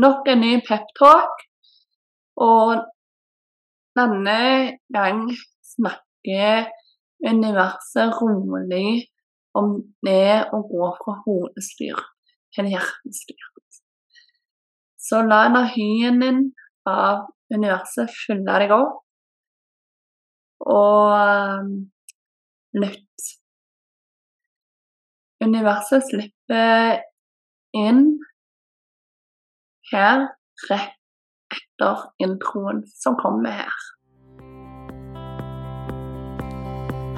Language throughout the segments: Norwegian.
nok en ny peptalk. Og denne gang snakker universet rolig om det å gå fra hodestyr til hjertestyr. Så la energien din av universet fylle deg opp, og um, lytt. Universet slipper inn her rett etter introen som kommer her.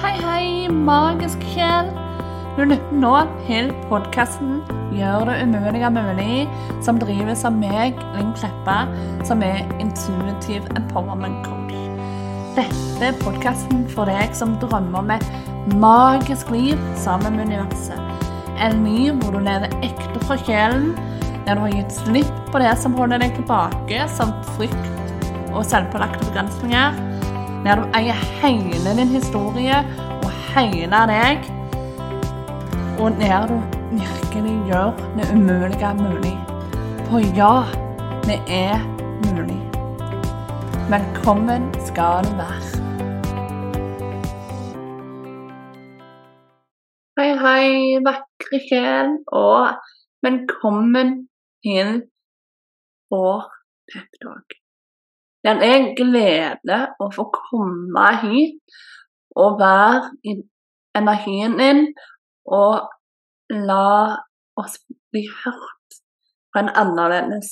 Hei, hei, magisk sjel. Du lytter nå til podkasten 'Gjør det umulige mulig', som drives av meg, Linn Kleppa, som er intuitive empowerment coach. Dette er podkasten for deg som drømmer om et magisk liv sammen med universet. En liv hvor du lever ekte fra sjelen, der du har gitt slipp på det som holder deg tilbake, som frykt og selvpålagte begrensninger. Der du eier hele din historie og hele deg og der du virkelig gjør det umulige mulig. For ja, det er mulig. Velkommen skal du være. Hei, hei, vakre sjel, og velkommen til vår peptalk. Det er en glede å få komme hit og være i energien din og la oss bli hørt på en annerledes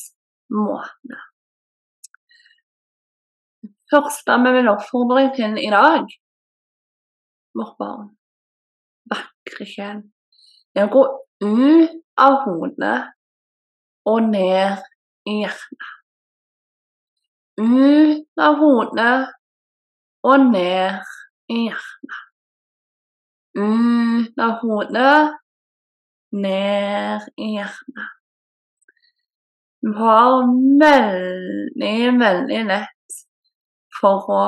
måte. Første vi vil oppfordre deg til i dag, vårt barn, vakre sjel, er å gå ut av hodet og ned i hjertet. Ut av hodet og ned i hjertet ut av hodet, ned i hjertet. Du har veldig, veldig lett for å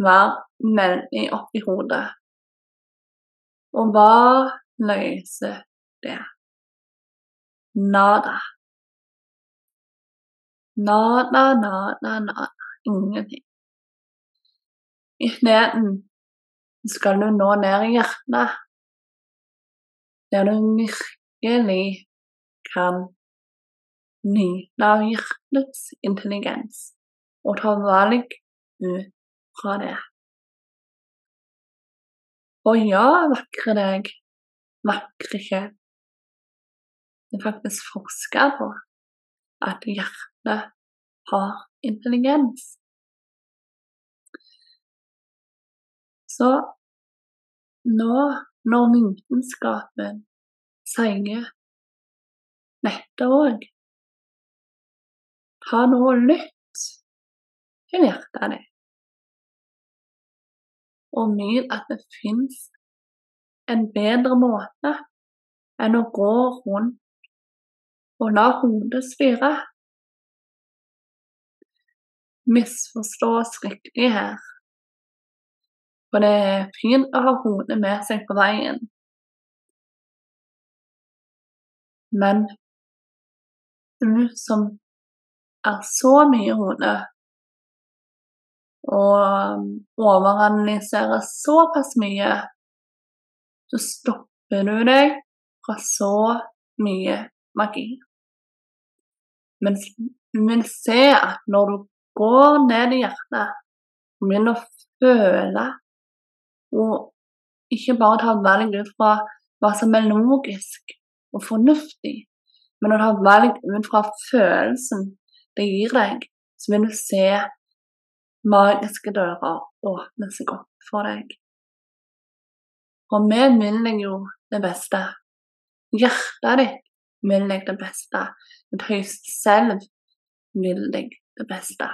være veldig oppi hodet. Og hva løser det? Nada. Nada, na, na. Ingenting. I Isteden skal du nå ned i hjertet, der du virkelig kan nyte av hjertets intelligens og ta valg ut fra det. Og ja, vakre deg, vakre sjel. Det er faktisk forska på at hjertet har intelligens. Så nå når vitenskapen sier dette òg Ta nå og lytt til hjertet ditt. Og nyt at det fins en bedre måte enn å gå rundt og la hodet styre. Misforstås riktig her. For det er fint å ha hodet med seg på veien. Men du som er så mye hode, og overanalyserer såpass mye, så stopper du deg fra så mye magi. Men du vil se at når du går ned i hjertet og begynn å føle og ikke bare ta valg ut fra hva som er logisk og fornuftig, men å ta valg ut fra følelsen det gir deg, så vil du se magiske dører åpne seg opp for deg. Og vi vil deg jo det beste. Hjertet ditt vil deg det beste. Et høyst selv vil deg det beste.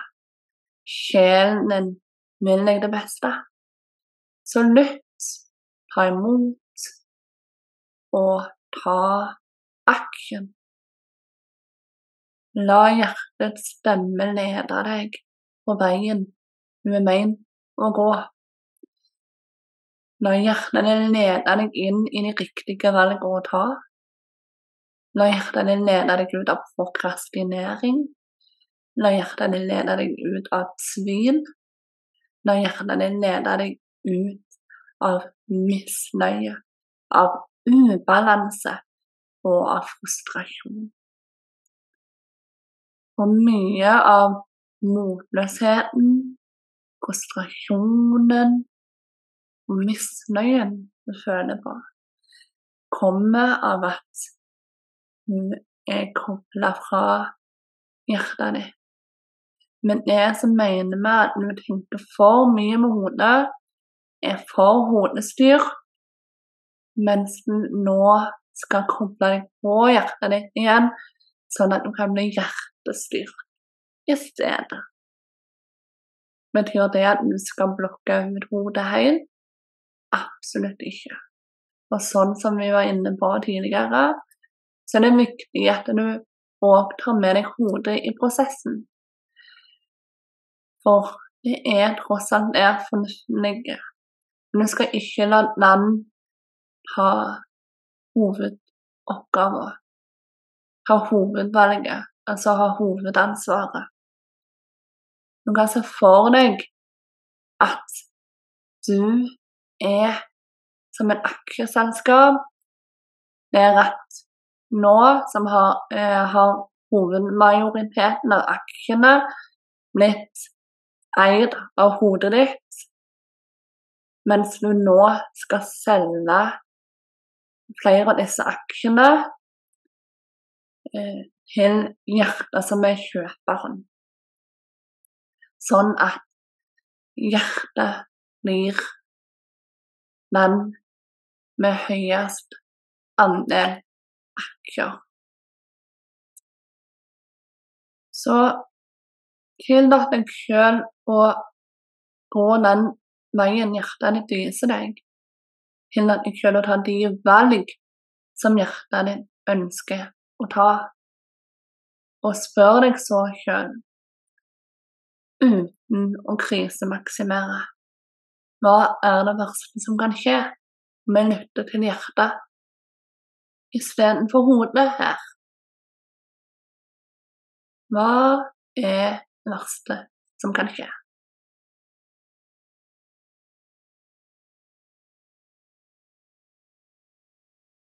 Sjelen din vil deg det beste. Så lytt, ta imot og ta action. La hjertets stemme lede deg på veien du er ment å gå. La hjertet lede deg inn i de riktige valgene å ta. La hjertet ditt lede deg ut av prokrastinering. La hjertet ditt lede deg ut av tvil. La hjertet ditt lede deg ut av misnøye, av ubalanse og av frustrasjon. Og mye av motløsheten, frustrasjonen og misnøyen du føler på, kommer av at du er kobla fra hjertet ditt. Men jeg som mener vi at du tenker for mye med hodet, er for hodestyr, mens du nå skal koble deg på hjertet ditt igjen, sånn at du kan bli hjertestyrt i stedet. Betyr det at du skal blokke ut hodet helt? Absolutt ikke. Og sånn som vi var inne på tidligere, så er det viktig at du òg tar med deg hodet i prosessen. For det er tross alt der fornuften ligger. Men du skal ikke la den ha hovedoppgaver. Ha hovedvalget, altså ha hovedansvaret. Du kan se for deg at du er som et aksjeselskap. Det er rett nå som har, eh, har hovedmajoriteten av aksjene blitt eid av hodet ditt, mens du nå skal selge flere av disse aksjene eh, til hjertet som er kjøperen. Sånn at hjertet blir den med høyest andel aksjer. Så tillat deg sjøl gå den veien hjertet ditt viser deg. Tillat du klarer å ta de valg som hjertet ditt ønsker å ta. Og spør deg så sjøl, uten å krisemaksimere, hva er det verste som kan skje om jeg til hjertet istedenfor hodet her? Hva er det verste som kan skje?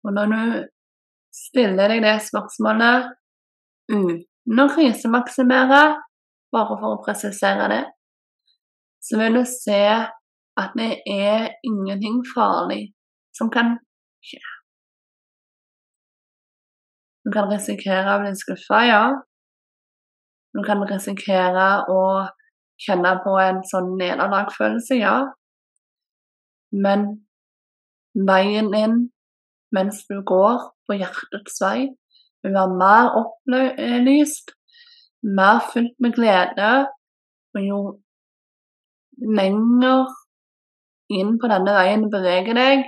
Og når du stiller deg det spørsmålet uten å krisemaksimere, bare for å presisere det, så vil du se at det er ingenting farlig som kan skje. Du kan risikere å bli skuffa, ja. Du kan risikere å kjenne på en sånn nederlagsfølelse, ja. Men veien inn mens du går på hjertets vei, vil være mer opplyst, mer fylt med glede, og jo lenger inn på denne veien du beveger deg,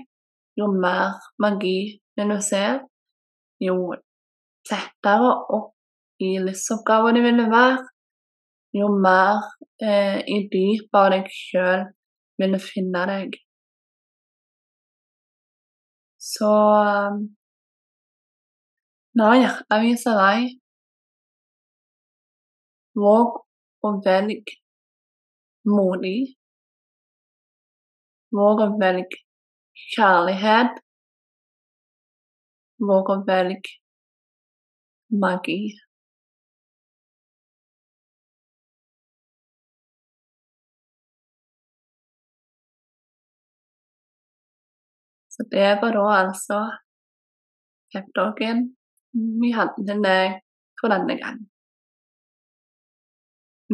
jo mer magi vil du se, jo tettere opp i livsoppgavene vil være, jo mer eh, i dypet av deg sjøl vil du finne deg. Så når hjertet viser vei. Våg å velge modig. Våg å velge kjærlighet. Våg å velge magi. Det var da altså peptalken vi til deg for denne gang.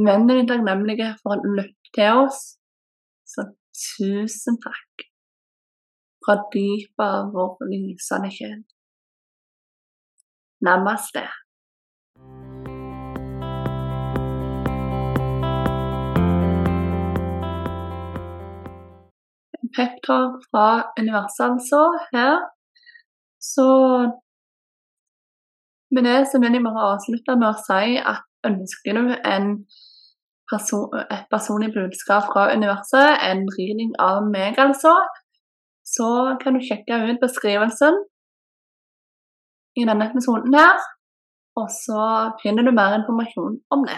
Men er takknemlige for at du lytter til oss, så tusen takk fra dypet av vår lysende sjel. Namaste. Peptalk fra universet, altså, her. Så med det så vil jeg bare avslutte med å si at ønsker du en person, et personlig budskap fra universet, en reading av meg altså, så kan du sjekke ut beskrivelsen. i denne episoden her, og så finner du mer informasjon om det.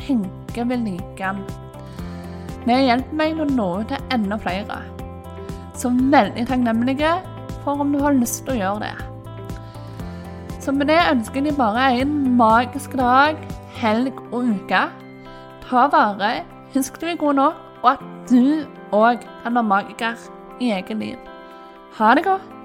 tenker ved like den. Det hjelper meg til å nå ut til enda flere. Så veldig takknemlige for om du har lyst til å gjøre det. Så med det ønsker jeg bare en magisk dag, helg og uke. Ta vare, husk du er god nok, og at du òg kan være magiker i eget liv. Ha det godt.